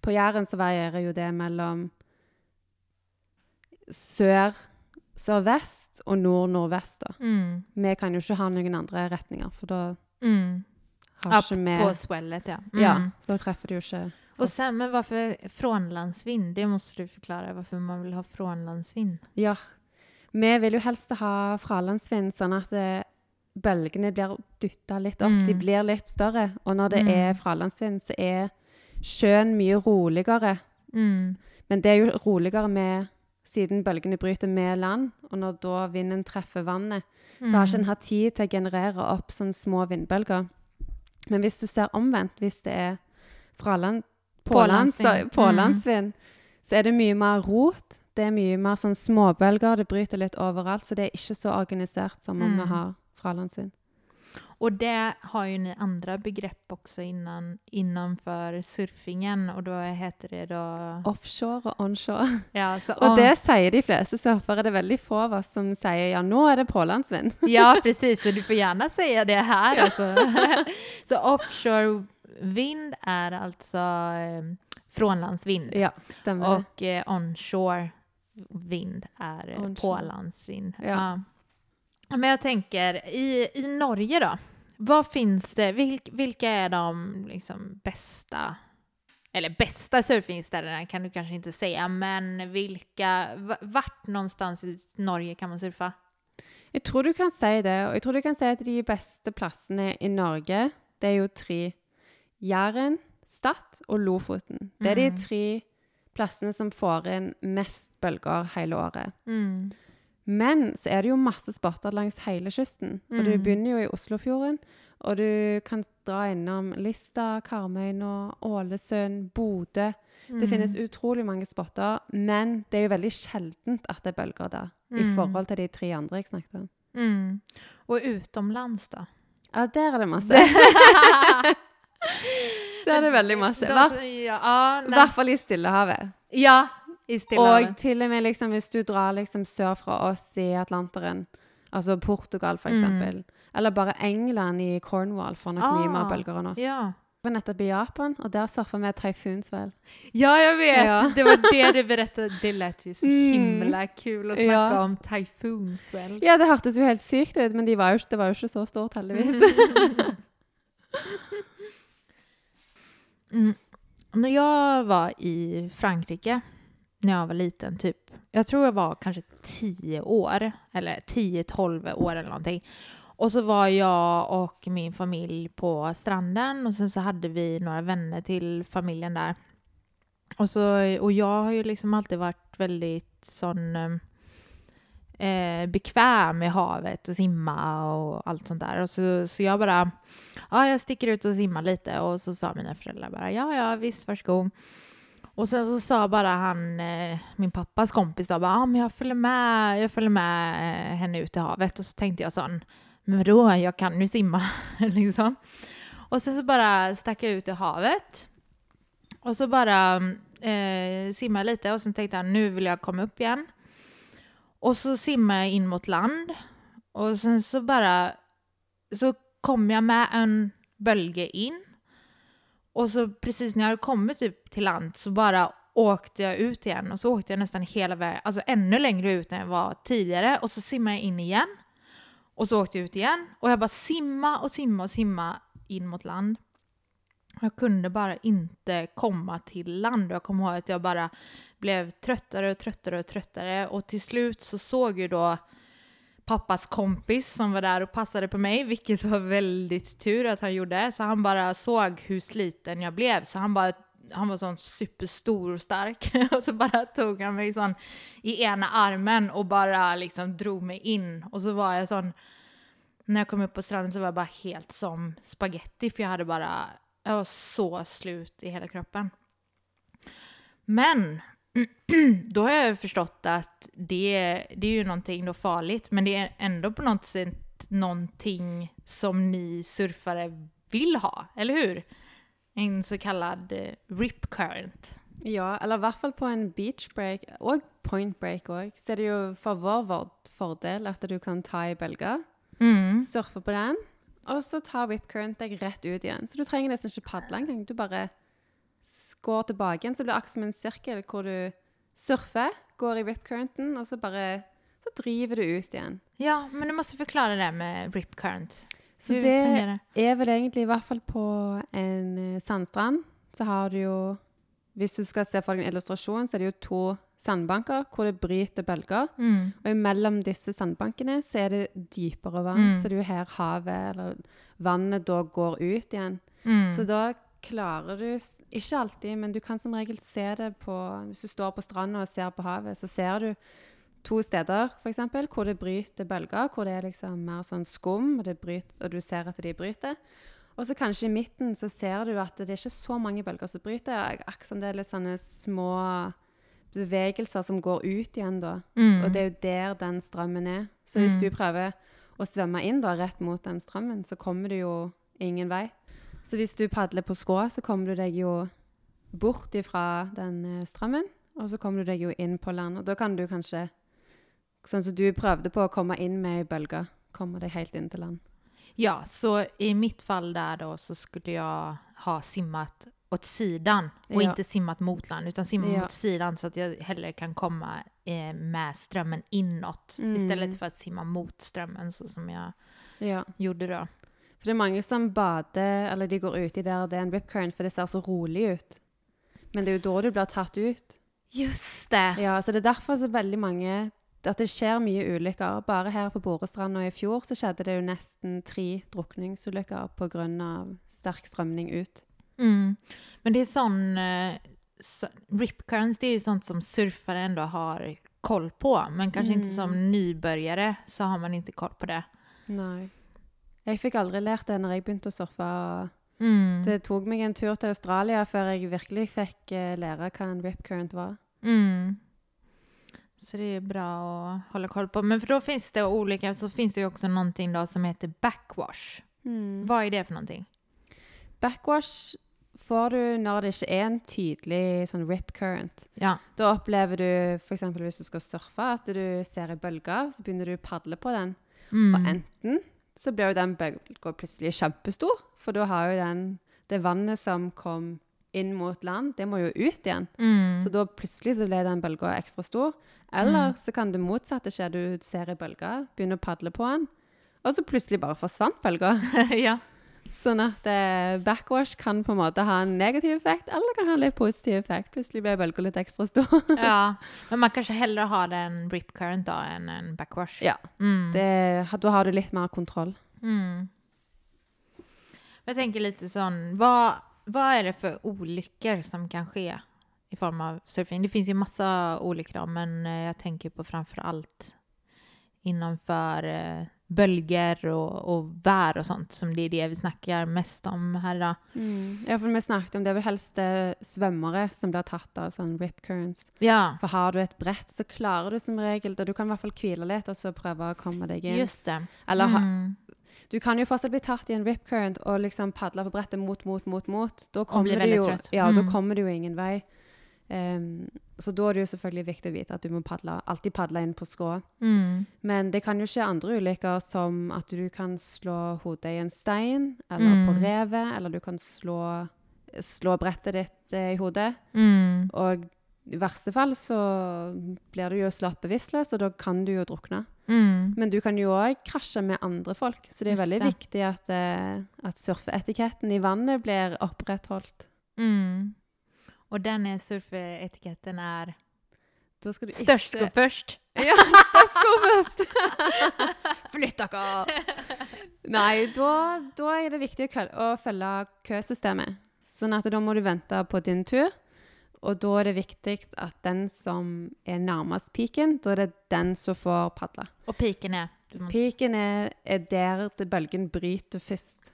På Jæren så varierer jo det mellom sør sørvest og nord-nordvest. Mm. Vi kan jo ikke ha noen andre retninger, for da Mm. har Ja, ikke vi på swellet ja. Mm. Ja, da treffer det jo ikke Och oss. sen, men varför frånlandsvind? Det måste du förklara varför man vill ha frånlandsvind. Ja. Vi vil jo helst ha fralandsvind, sånn at det, bølgene blir dytta litt opp. De Mm. blir litt større. Og når det Mm. er fralandsvind, så er sjøen mye roligere. Mm. Men det er jo roligere med siden bølgene bryter med land, og når da vinden treffer vannet, så har ikke en hatt tid til å generere opp sånne små vindbølger. Men hvis du ser omvendt, hvis det er fraland, pålandsvind, Pålandsvind. pålandsvind, så er det mye mer rot. Det er mye mer sånn småbølger, det bryter litt overalt, så det er ikke så organisert som om Mm. vi har fralandsvind. Og det har jo ni andre begrepp også innan, innenfor surfingen og da heter det da Offshore og onshore. [laughs] Ja, så Og det sier de fleste surfere. Det er veldig få av oss som sier ja, nå er det pålandsvind. [laughs] Ja, precis. Så du får gjerne si det her, altså. [laughs] så offshore vind er altså eh, frånlandsvind. Ja, stemmer Og eh, onshore vind är pålandsvind. Ja. Ja. Men jag tänker, i, i Norge då? Vad finns det, vilk, vilka är de liksom bästa, eller bästa surfingställena kan du kanske inte säga, men vilka, vart någonstans i Norge kan man surfa? Jeg tror du kan si det, og jeg tror du kan si at de beste plassene i Norge, det er jo tre. Jæren, Stad og Lofoten. Det er de Mm. tre plassene som får inn mest bølger hele året. Mm. Men så er det jo masse spotter langs hele kysten. Og du Mm. begynner jo i Oslofjorden, og du kan dra innom Lista, Karmøyna, Ålesund, Bodø. Mm. Det finnes utrolig mange spotter, men det er jo veldig sjeldent at det er bølger der. I Mm. forhold til de tre andre jeg snakket om. Mm. Och utomlands da? Ja, der er det masse. [laughs] [laughs] Der er det veldig masse. I hvert- fall i Stillehavet. ja, i Stillehavet. Og til og med liksom, hvis du drar liksom sør fra oss i Atlanteren, altså Portugal for Mm. eksempel, eller bare England i Cornwall får nok mye mer Ah, bølger enn oss. Ja. Jeg var nettopp i Japan, og der surfa vi tyfoonsvell. Ja, jeg vet. Ja. Det var det du berettet. Det jo så Mm. himla kul å snakke Ja. om tyfoonsväll. Ja, det hørtes jo helt sykt ut, men de var jo, det var jo ikke så stort, heldigvis. [laughs] Mm. När jag var i Frankrike när jag var liten, typ, jag tror jag var kanske 10 år, eller 10-12 år eller någonting. Och så var jag och min familj på stranden och sen så hade vi några vänner till familjen där. Och, så, och jag har ju liksom alltid varit väldigt sån eh, bekväm i havet och simma och allt sånt där. Och så, så jag bara, ja jag sticker ut och simmar lite och så sa mina föräldrar bara, ja ja visst varsågod. Och sen så sa bara han, eh, min pappas kompis då, bara, ja men jag följer med, jag följer med eh, henne ut i havet. Och så tänkte jag sån, men då, jag kan ju simma [laughs] liksom. Och sen så bara stack jag ut i havet. Och så bara eh, simma lite och sen tänkte jag nu vill jag komma upp igen. Och så simmade jag in mot land. Och sen så bara så kom jag med en bölge in. Och så precis när jag hade kommit typ till land så bara åkte jag ut igen och så åkte jag nästan hela vägen, alltså ännu längre ut än jag var tidigare och så simmade jag in igen. Och så åkte jag ut igen och jag bara simma och simma och simma in mot land. Jag kunde bara inte komma till land. Jag kommer ihåg att jag bara blev tröttare och tröttare och tröttare. Och till slut så såg ju då pappas kompis som var där och passade på mig, vilket var väldigt tur att han gjorde. Så han bara såg hur sliten jag blev, så han bara han var sån superstor och stark. [laughs] Och så bara tog han mig sån i ena armen och bara liksom drog mig in. Och så var jag sån när jag kom upp på stranden så var jag bara helt som spaghetti för jag hade bara jag var så slut i hela kroppen. Men [clears throat] då har jag forstått förstått att det, det är ju någonting då farligt, men det är ändå på något sätt någonting som ni surfare vill ha, eller hur? En så kallad eh, rip current. Ja, eller i hvert fall på en beach break, og point break òg, så er det jo for vår fordel at du kan ta i bølger, Mm. surfe på den, og så tar whip current deg rett ut igjen. Så du trenger nesten ikke padle engang. Du bare går tilbake igjen, så det blir akkurat som en sirkel hvor du surfer, går i whip currenten, og så bare så driver du ut igjen. Ja, men du må også forklare det med whipcurrant. current. Så det er vel egentlig, i hvert fall på en eh, sandstrand, så har du jo Hvis du skal se for deg en illustrasjon, så er det jo to sandbanker hvor det bryter bølger. Mm. Og imellom disse sandbankene så er det dypere vann. Mm. Så det er jo her havet, eller vannet, da går ut igjen. Mm. Så da klarer du Ikke alltid, men du kan som regel se det på Hvis du står på stranda og ser på havet, så ser du to steder for eksempel, hvor det bryter bølger, hvor det er liksom mer sånn skum, og, det bryter, og du ser at de bryter. Og så kanskje i midten så ser du at det er ikke så mange bølger som bryter. Akkurat som det er litt sånne små bevegelser som går ut igjen da. Mm. Og det er jo der den strømmen er. Så hvis Mm. du prøver å svømme inn da, rett mot den strømmen, så kommer du jo ingen vei. Så hvis du padler på skrå, så kommer du deg jo bort ifra den eh, strømmen, og så kommer du deg jo inn på land. Og da kan du kanskje, sånn som du prøvde på å komme inn med ei bølge, komme deg helt inn til land. Ja, så i mitt fall där då så skulle jag ha simmat åt sidan och Ja. inte simmat mot land utan simma Ja. mot sidan så att jag hellre kan komma eh, med strömmen inåt Mm. istället för att simma mot strömmen så som jag Ja. gjorde då. For det er mange som bader, eller de går uti der det er en rip current, for det ser så rolig ut. Men det er jo da du blir tatt ut. Just det! Ja, så det er derfor så veldig mange at det skjer mye ulykker. Bare her på Borestranda i fjor så skjedde det jo nesten tre drukningsulykker pga. sterk strømning ut. Mm. Men det er sånn Eh, så, rip currents det er jo sånt som surfere ändå har koll på men kanskje mm. ikke som nybegynnere så har man ikke koll på det. Nei. Jeg fikk aldri lært det når jeg begynte å surfe. Mm. Det tok meg en tur til Australia før jeg virkelig fikk eh, lære hva en rip current var. Mm. Så det är bra att hålla koll på. Men för då finns det olika, så finns det ju också någonting då som heter backwash. Mm. Vad är det för någonting? Backwash får du når det ikke er en tydelig sånn rip current. Ja. Da opplever du f.eks. hvis du skal surfe, at du ser ei bølge, så begynner du å padle på den. Og Mm. enten så blir jo den bølga plutselig kjempestor, for da har jo den det vannet som kom inn mot land, det må jo ut igjen. Mm. Så da plutselig så ble den bølga ekstra stor. Eller Mm. så kan det motsatte skje. Du ser ei bølge, begynner å padle på den, og så plutselig bare forsvant bølga. [laughs] ja. Sånn at eh, backwash kan på en måte ha en negativ effekt, eller det kan ha en litt positiv effekt. Plutselig ble bølga litt ekstra stor. [laughs] ja. [laughs] Men man kanskje heller har en rip current da, enn en backwash. Ja. Mm. Det, da har du litt mer kontroll. Mm. Jeg tenker litt sånn vad, vad er det for ulykker som kan skje i form av surfing? Det fins jo masse ulykker, men jeg tenker på framfor alt innenfor bølger og, og, vær og sånt som det er det vi snakker mest om her i dag. Mm. Ja, for vi snakket om det er vel helst eh, svømmere som blir tatt av sånn rip currents. Ja, For har du et brett, så klarer du som regel det. Du kan i hvert fall hvile litt, og så prøve å komme deg inn. just det. Eller Mm. Du kan jo fortsatt bli tatt i en rip current og liksom padle på brettet mot, mot, mot, mot. Da kommer du jo, ja, Mm. da kommer du jo ingen vei. Um, så da er det jo selvfølgelig viktig å vite at du må padle, alltid padle inn på skrå. Mm. Men det kan jo skje andre ulykker, som at du kan slå hodet i en stein, eller på Mm. revet, eller du kan slå, slå brettet ditt eh, i hodet. Mm. Og i verste fall så blir du jo slått bevisstløs, og da kan du jo drukne. Mm. Men du kan jo òg krasje med andre folk, så det er veldig det. viktig at, eh, at surfeetiketten i vannet blir opprettholdt. Mm. Og den surfeetiketten er är Da skal du störst ikke går først. [laughs] Ja, størst går først! [laughs] Flytt dere! Nei, da, da er det viktig å følge køsystemet. Sånn at da må du vente på din tur. Og da er det viktigst at den som er nærmest piken, da er det den som får padle. Og piken er? Piken er, er der bølgen bryter først.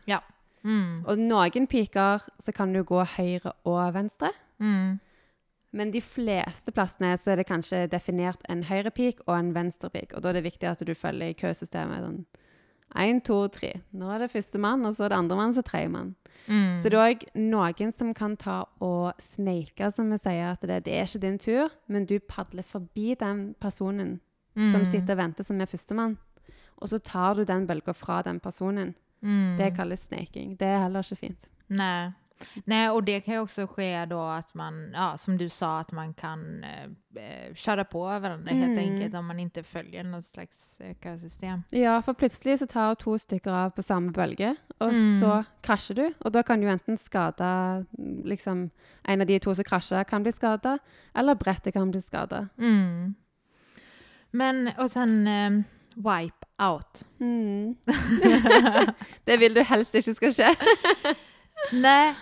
mm. Og noen piker så kan du gå høyre og venstre. Mm. Men de fleste plassene så er det kanskje definert en høyre pik og en venstre pik. Og da er det viktig at du følger køsystemet. Sånn én, to, tre. Nå er det førstemann, og så er det andremann, så tredjemann. Mm. Så det er òg noen som kan ta og sneike, som vi sier. At det, det er ikke din tur, men du padler forbi den personen som Mm. sitter og venter, som er førstemann. Og så tar du den bølga fra den personen. Mm. Det kalles sneiking. Det er heller ikke fint. Nej. Nej, och det kan ju också ske då att man, ja, som du sa, att man kan eh, eh, köra på varandra helt Mm. enkelt om man inte följer något slags eh, kösystem. Ja, for plutselig så tar to stykker av på samme bølge, og Mm. så krasjer du. Og da kan du enten skade liksom, En av de to som krasjer, kan bli skada, eller brettet kan bli skada. Mm. Men, och sen eh, wipe out. [laughs] [laughs] det vil du helst ikke skal skje. [laughs] Nej,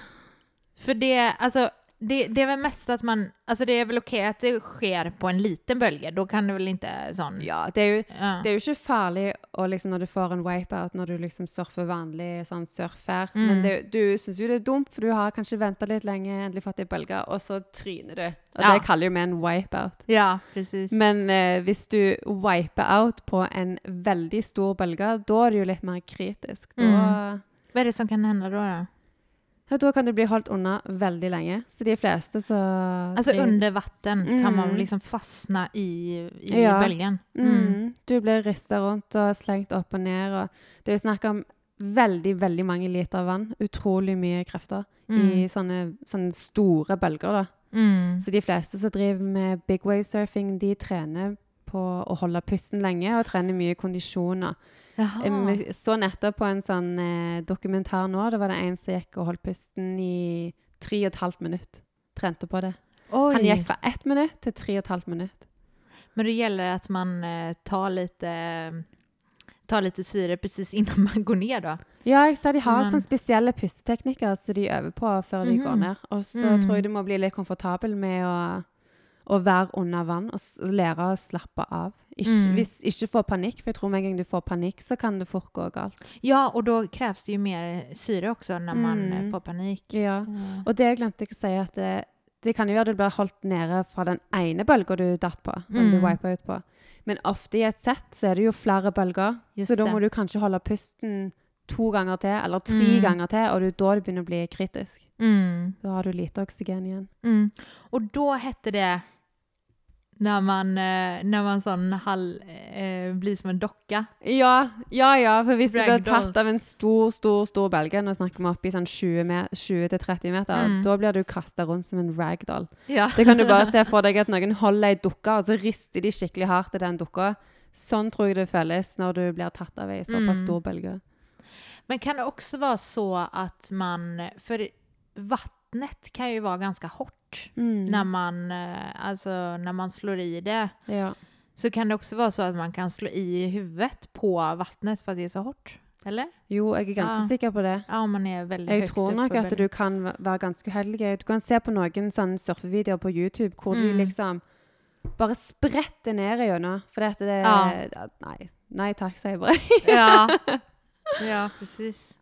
För det, alltså, det, det är väl mest att man, alltså det är väl okej att det sker på en liten bølge, då kan det väl inte sånn Ja, det er jo Ja. Det er jo ikke farlig liksom, når du får en wipeout når du liksom surfer vanlig sånn surfer, Mm. Men det, du syns jo det er dumt, for du har kanskje venta litt lenge, endelig fått ei bølge, og så tryner du. Og Ja. det kaller jo vi en wipeout. ja, precis. Men eh, hvis du wiper out på en veldig stor bølge, da er det jo litt mer kritisk. Da, Mm. Vad är det som kan hända då? då? Ja, da kan du bli holdt unna veldig lenge. Så de fleste så Altså under under vatten kan man Mm. liksom fastne i, i Ja. bölgen. Mm. Du blir rista rundt og slengt opp og ned. Og det er jo snakk om veldig, veldig mange liter vann. Utrolig mye krefter Mm. i sånne, sånne store bølger, da. Mm. Så de fleste som driver med big wave surfing, de trener på å holde pusten lenge og trener mye kondisjoner. Jaha. Jeg så nettopp på en sånn eh, dokumentar nå. Det var det en som gikk og holdt pusten i tre og et halvt minutt. Trente på det. Oi. Han gikk fra ett minutt til tre og et halvt minutt. Men det gjelder at man eh, tar litt tar litt syre precis innan [laughs] man går ned da. Ja, jeg sa de har Men- sånne spesielle pusteteknikker som de øver på før de går Mhm. ned. Og så Mm. tror jeg du må bli litt komfortabel med å, å være under vann og lære å slappe av. Ikke, Mm. hvis, ikke få panikk, for jeg tror med en gang du får panikk, så kan det fort gå galt. Ja, og da kreves det jo mer syre også når man eh, Mm. får panikk. Ja. mm. Og det glemte jeg å si, at det, det kan jo at du blir holdt nede fra den ene bølga du datt på. Den du Mm. wipa ut på. Men ofte i et sett så er det jo flere bølger, Just så da må du kanskje holde pusten to ganger til, eller tre Mm. ganger til, og det er da det begynner å bli kritisk. Mm. Da har du lite oksygen igjen. Mm. Og da heter det när man, eh, när man sån hall, eh, blir som en docka. Ja, ja, ja. For hvis du blir tatt av en stor, stor stor bølge, nå snakker vi opp i sånn 20-30 meter, Mm. da blir du kasta rundt som en ragdoll. Ja. Det kan du bare [laughs] se for deg at noen holder ei dukke, og så rister de skikkelig hardt i den dukka. Sånn tror jeg det føles når du blir tatt av ei såpass Mm. stor bølge. Men kan det också vara så att man, för vattnet kan ju vara ganska hårt Mm. när man, eh, alltså när man slår i det. Ja. Så kan det också vara så att man kan slå i huvudet på vattnet för att det är så hårt? Eller? Jo, jeg er ganske Ja. sikker på det. Ja, man är väldigt Jeg högt tror nok at du kan være ganske uheldig. Du kan se på noen sånne surfevideoer på YouTube hvor mm. du liksom bare spretter ned gjennom. For dette det Ja. Nei. Nei takk, sier jeg bare. Ja. [laughs] ja, precis.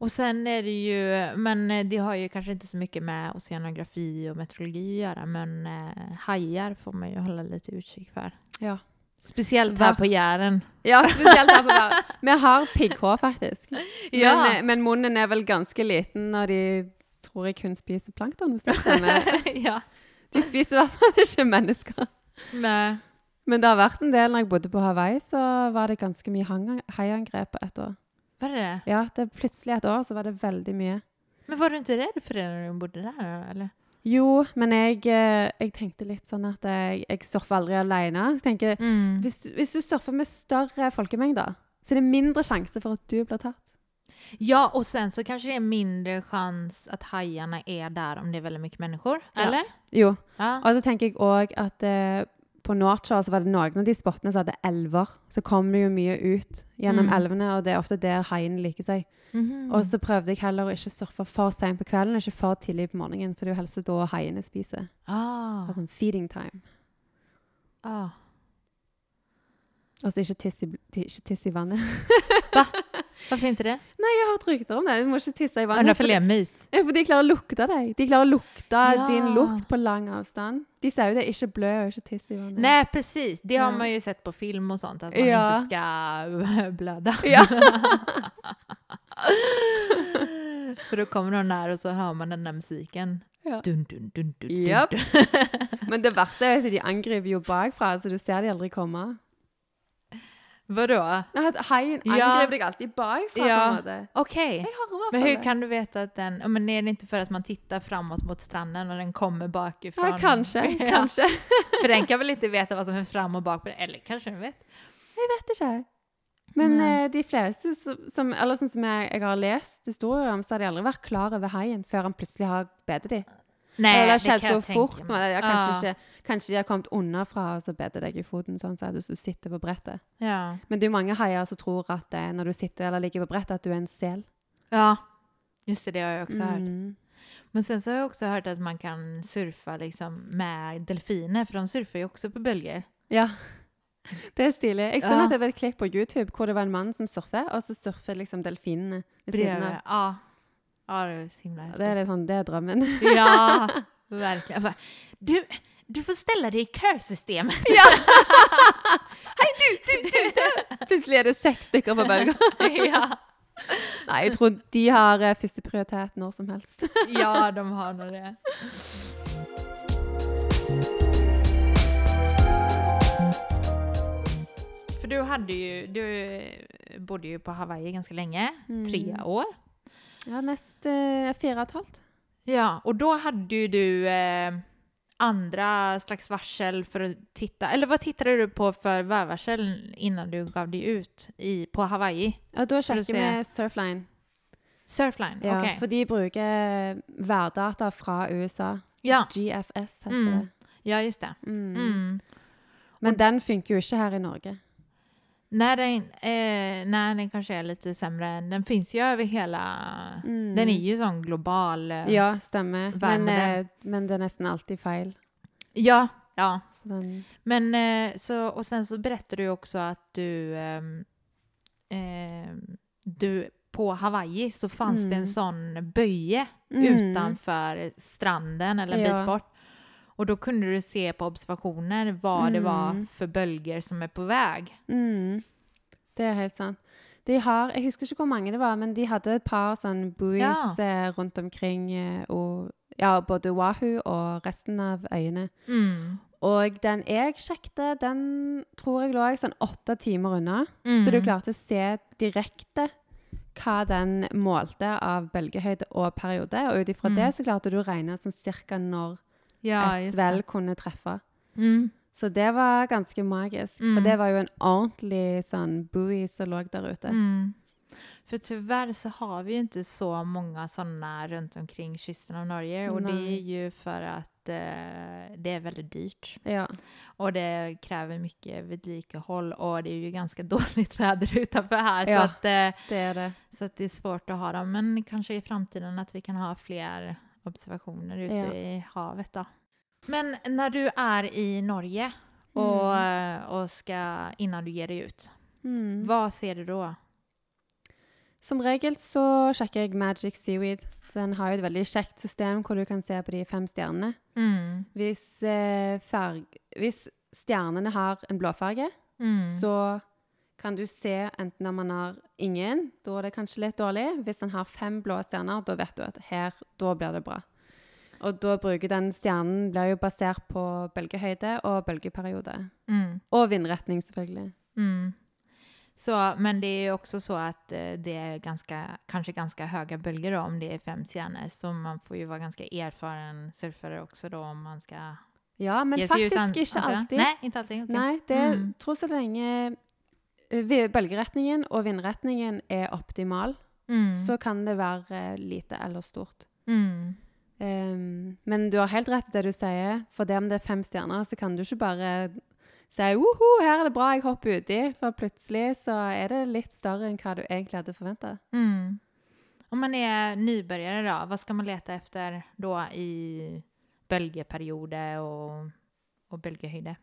Och sen är det ju, men eh, det har ju kanske inte så mycket med oceanografi och meteorologi att göra, men eh, hajar får man ju hålla lite utkik för. Ja. Speciellt här på Jæren. Ja, spesielt her på Jæren. [laughs] Vi har pigghår, faktisk. [laughs] Ja. Men, eh, men munnen er vel ganske liten, og de tror jeg kun spiser plankton. Hvis det stemmer. [laughs] ja. De spiser i hvert fall ikke mennesker. Nej. Men det har vært en del når jeg bodde på Hawaii, så var det ganske mye haiangrep på et år. Var det det? Ja, det plutselig et år så var det veldig mye. Men var du ikke redd for det når du bodde der, Eller? Jo, men jeg, eh, jeg tenkte litt sånn at jeg, jeg surfer aldri alene. Jeg tenker, Mm. hvis, du- hvis du surfer med større folkemengder, så er det mindre sjanse for at du blir tatt. Ja, og sen så kanskje det er mindre sjanse at haiene er der om det er veldig mye mennesker? Eller? Ja. Jo, Ja. og så tenker jeg òg at eh, på Northshore så var det noen av de spottene som hadde elver. Så kom det jo mye ut gjennom Mm. elvene, og det er ofte der haiene liker seg. Mhm. Og så prøvde jeg heller å ikke surfe for seint på kvelden, ikke for tidlig på morgenen, for det er jo helst da haiene spiser. Ah. Sånn feeding time. ah. Og så ikke tiss i, ikke tiss i vannet. [laughs] Varför inte det? Nei, jeg har hørt rykter om det. Du må ikke tisse i vannet. Ja, for de klarer å lukte deg. De klarer å lukte Ja. din lukt på lang avstand. De sier jo det, ikke blø og ikke tiss i vannet. Nej, precis. Det har man ju sett på film och sånt, att man Ja. inte ska [laughs] blöda. Ja. [laughs] För då kommer de där och så hör man den där musiken. Ja. Dun, dun, dun, dun, Japp. dun. [laughs] Men det verste er at de angriper jo bakfra, så du ser de aldri komme. Vadå? Nei, at Haien angriper deg alltid bakfra, på Ja. en måte. Okej. Jeg har i hvert Men fall hur det. kan du veta att den... Men är det inte för att man tittar framåt mot stranden och den kommer bakifrån? Ja, kanskje. [laughs] Ja. Kanskje. for den kan väl inte veta vad som är fram och bak på den? Eller kanskje den vet? Jeg vet ikke. Men eh, de fleste som, som Eller sånn som jeg, jeg har lest historier om, så har de aldri vært klar over haien før han plutselig har bedt dem. Eller det har skjedd så fort. Men jeg, kanskje, Ja. ikke, kanskje de har kommet unna fra og så bedt deg i foten, sånn så at du sitter på brettet. Ja. Men det er jo mange haier som tror at det, når du sitter eller ligger på brettet, at du er en sel. ja, just det, det har jeg også hørt. Mm. Men sen så har jeg også hørt at man kan surfe liksom med delfiner, for de surfer jo også på bølger. Ja. Det er stilig. Jeg så Ja. var et klipp på YouTube hvor det var en mann som surfer, og så surfer liksom delfinene ved siden av. Ja. Ja, det är himla Det er litt sånn, det er drømmen. [laughs] Ja, [laughs] verkligen. Bara, Du, du får ställa dig i kösystemet. [laughs] Hei, du, du, du, du! Plutselig er det seks stykker på bølga. ja. Nei, jeg tror de har førsteprioritet når som helst. ja, de har nå det. For du hadde jo du bodde jo på Hawaii ganske lenge. tre Mm. år. Ja, nest eh, fire og et halvt. Ja, och då hade ju du eh, andra slags varsel för att titta, eller vad tittade du på för vägvarsel innan du gav dig ut i, på Hawaii? Ja, da sjekker vi Surfline. Surfline, Ja, ok. For de bruker værdata fra USA. Ja, GFS heter Mm. det. ja, just det. Mm. Mm. Men den funker jo ikke her i Norge. Nej, den, eh, nej, den kanske är lite sämre. Den finns ju över hela... Mm. Den är ju sån global... eh, Ja, stämmer. Men, eh, men det er nesten alltid feil. ja, ja. Så den, Men eh, så, och sen så berättar du också att du... ehm, ehm, du på Hawaii så fanns det Mm. en sån böje Mm. utanför stranden eller en Ja. bit bort. Och då kunde du se på observationer vad det var for bølger som er på vei. Mm. Det er helt sant. De har, jeg husker ikke hvor mange det var, men de hadde et par sånn buoys ja. rundt omkring eh, og, ja, både Wahoo og resten av øyene. Mm. Og den jeg sjekte, den tror jeg lå sånn åtte timer unna. Mm. Så du klarte å se direkte hva den målte av bølgehøyde og periode. Og ut ifra Mm. det så klarte du å regne sånn cirka når Ja, et svelg kunne treffe. Mm. Så det var ganske magisk. For Mm. det var jo en ordentlig sånn buoy som lå der ute. Mm. For tyvärr så har vi ju inte så många sådana runt omkring kysten av Norge och det er är ju för att eh, det är väldigt dyrt Ja. och det kräver mycket vedlikehåll och det är ju ganska [laughs] dåligt väder utanför här så, Ja. att, eh, Det er det. så att det är svårt att ha dem. Men kanske i framtiden att vi kan ha fler observationer ute Ja. i havet da. Men når du er i Norge og, Mm. og skal innan du gir deg ut, Mm. hva ser du da? Som regel så sjekker jeg Magic Seaweed. Den har jo et veldig kjekt system hvor du kan se på de fem stjernene. Mm. Hvis, eh, hvis stjernene har en blåfarge, Mm. så kan du se enten om han har ingen, da er det kanskje litt dårlig. Hvis han har fem blå stjerner, da vet du at her, da blir det bra. Og da bruker den stjernen, blir jo basert på bølgehøyde og bølgeperiode. Mm. Og vindretning, selvfølgelig. Mm. Så, men det er jo også så att eh, det er ganske, kanskje ganske høye bølger om det er fem stjerner, Så man får jo være ganske erfaren surfer også da, om man skal Ja, men faktisk utan- ikke alltid. Nei, ikke alltid. Okay. Nei, det Mm. tror så lenge eh, bølgeretningen og vindretningen er optimal, Mm. så kan det være eh, lite eller stort. Mm. Um, men du har helt rett i det du sier. For det om det er fem stjerner, så kan du ikke bare si «Woho, her er det bra, jeg hopper uti. For plutselig så er det litt større enn hva du egentlig hadde forventa. Mm. Om man er nybegynner, da, hva skal man lete efter da i bølgeperiode og, og bölgehöjder?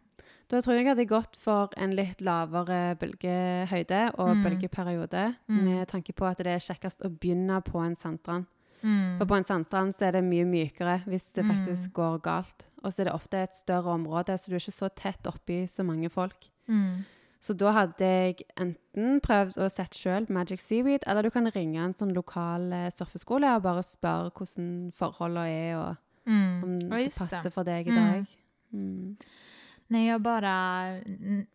Da tror jeg jeg hadde gått for en litt lavere bølgehøyde og Mm. bølgeperiode, Mm. med tanke på at det er kjekkest å begynne på en sandstrand. Mm. For på en sandstrand så er det mye mykere hvis det Mm. faktisk går galt. Og så er det ofte et større område, så du er ikke så tett oppi så mange folk. Mm. Så da hadde jeg enten prøvd å sette sjøl Magic Seaweed, eller du kan ringe en sånn lokal eh, surfeskole og bare spørre hvordan forholdene er, og Mm. om det passer for deg i dag. Mm. Nej, jag bara...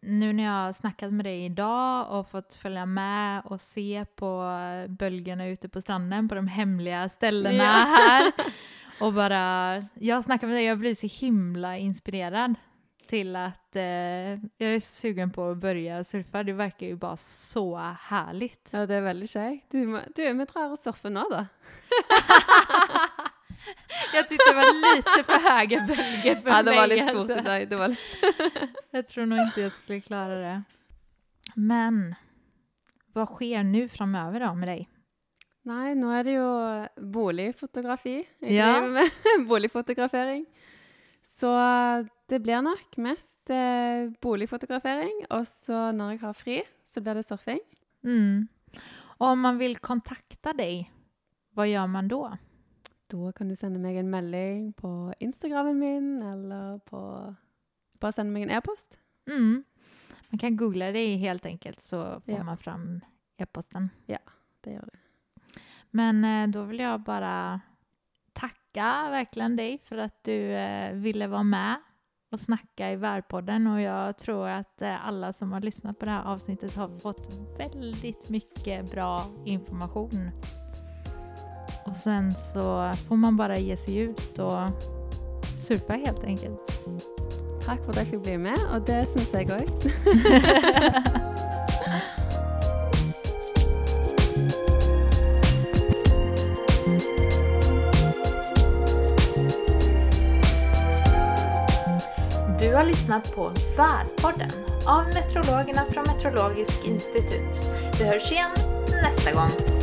Nu när jag har snackat med dig idag och fått följa med och se på bölgerna ute på stranden på de hemliga ställena Ja. här. [laughs] Och bara... Jag har snackat med dig, jag blir så himla inspirerad till att eh, jag är sugen på att börja surfa. Det verkar ju bara så härligt. Ja, det er veldig kjekt. Du, må- du, vi drar og surfer nå, da. [laughs] [laughs] Jag tyckte det var lite för höga bölger för Ja, det var mig. litt stort alltså. i dag. Det var litt. [laughs] Jag tror nog inte jag skulle klara det. Men vad sker nu framöver då med dig? Nei, nå er det jo boligfotografi. Jeg Ja. driver med [laughs] boligfotografering. Så det blir nok mest eh, boligfotografering. Og så når jeg har fri, så blir det surfing. Mm. Og om man vil kontakta deg, hva gjør man då? Da kan du sende meg en melding på Instagrammen min, eller på Bare sende meg en e-post. Mm. Man kan googla det helt enkelt så får Ja. man fram e-posten. Ja, Det gjør du. Men eh, vil jeg bare takke tacka verkligen dig för att du eh, ville være med och snacka i Värpodden och jag tror att alle alla som har lyssnat på det här avsnittet har fått väldigt mycket bra information. Och sen så får man bara ge sig ut och surfa helt enkelt. Takk for at jeg fikk bli med, og det syns jeg òg. [laughs] Du har lyssnat på Værpodden av meteorologerna från Meteorologisk institut. Vi hörs igen nästa gång.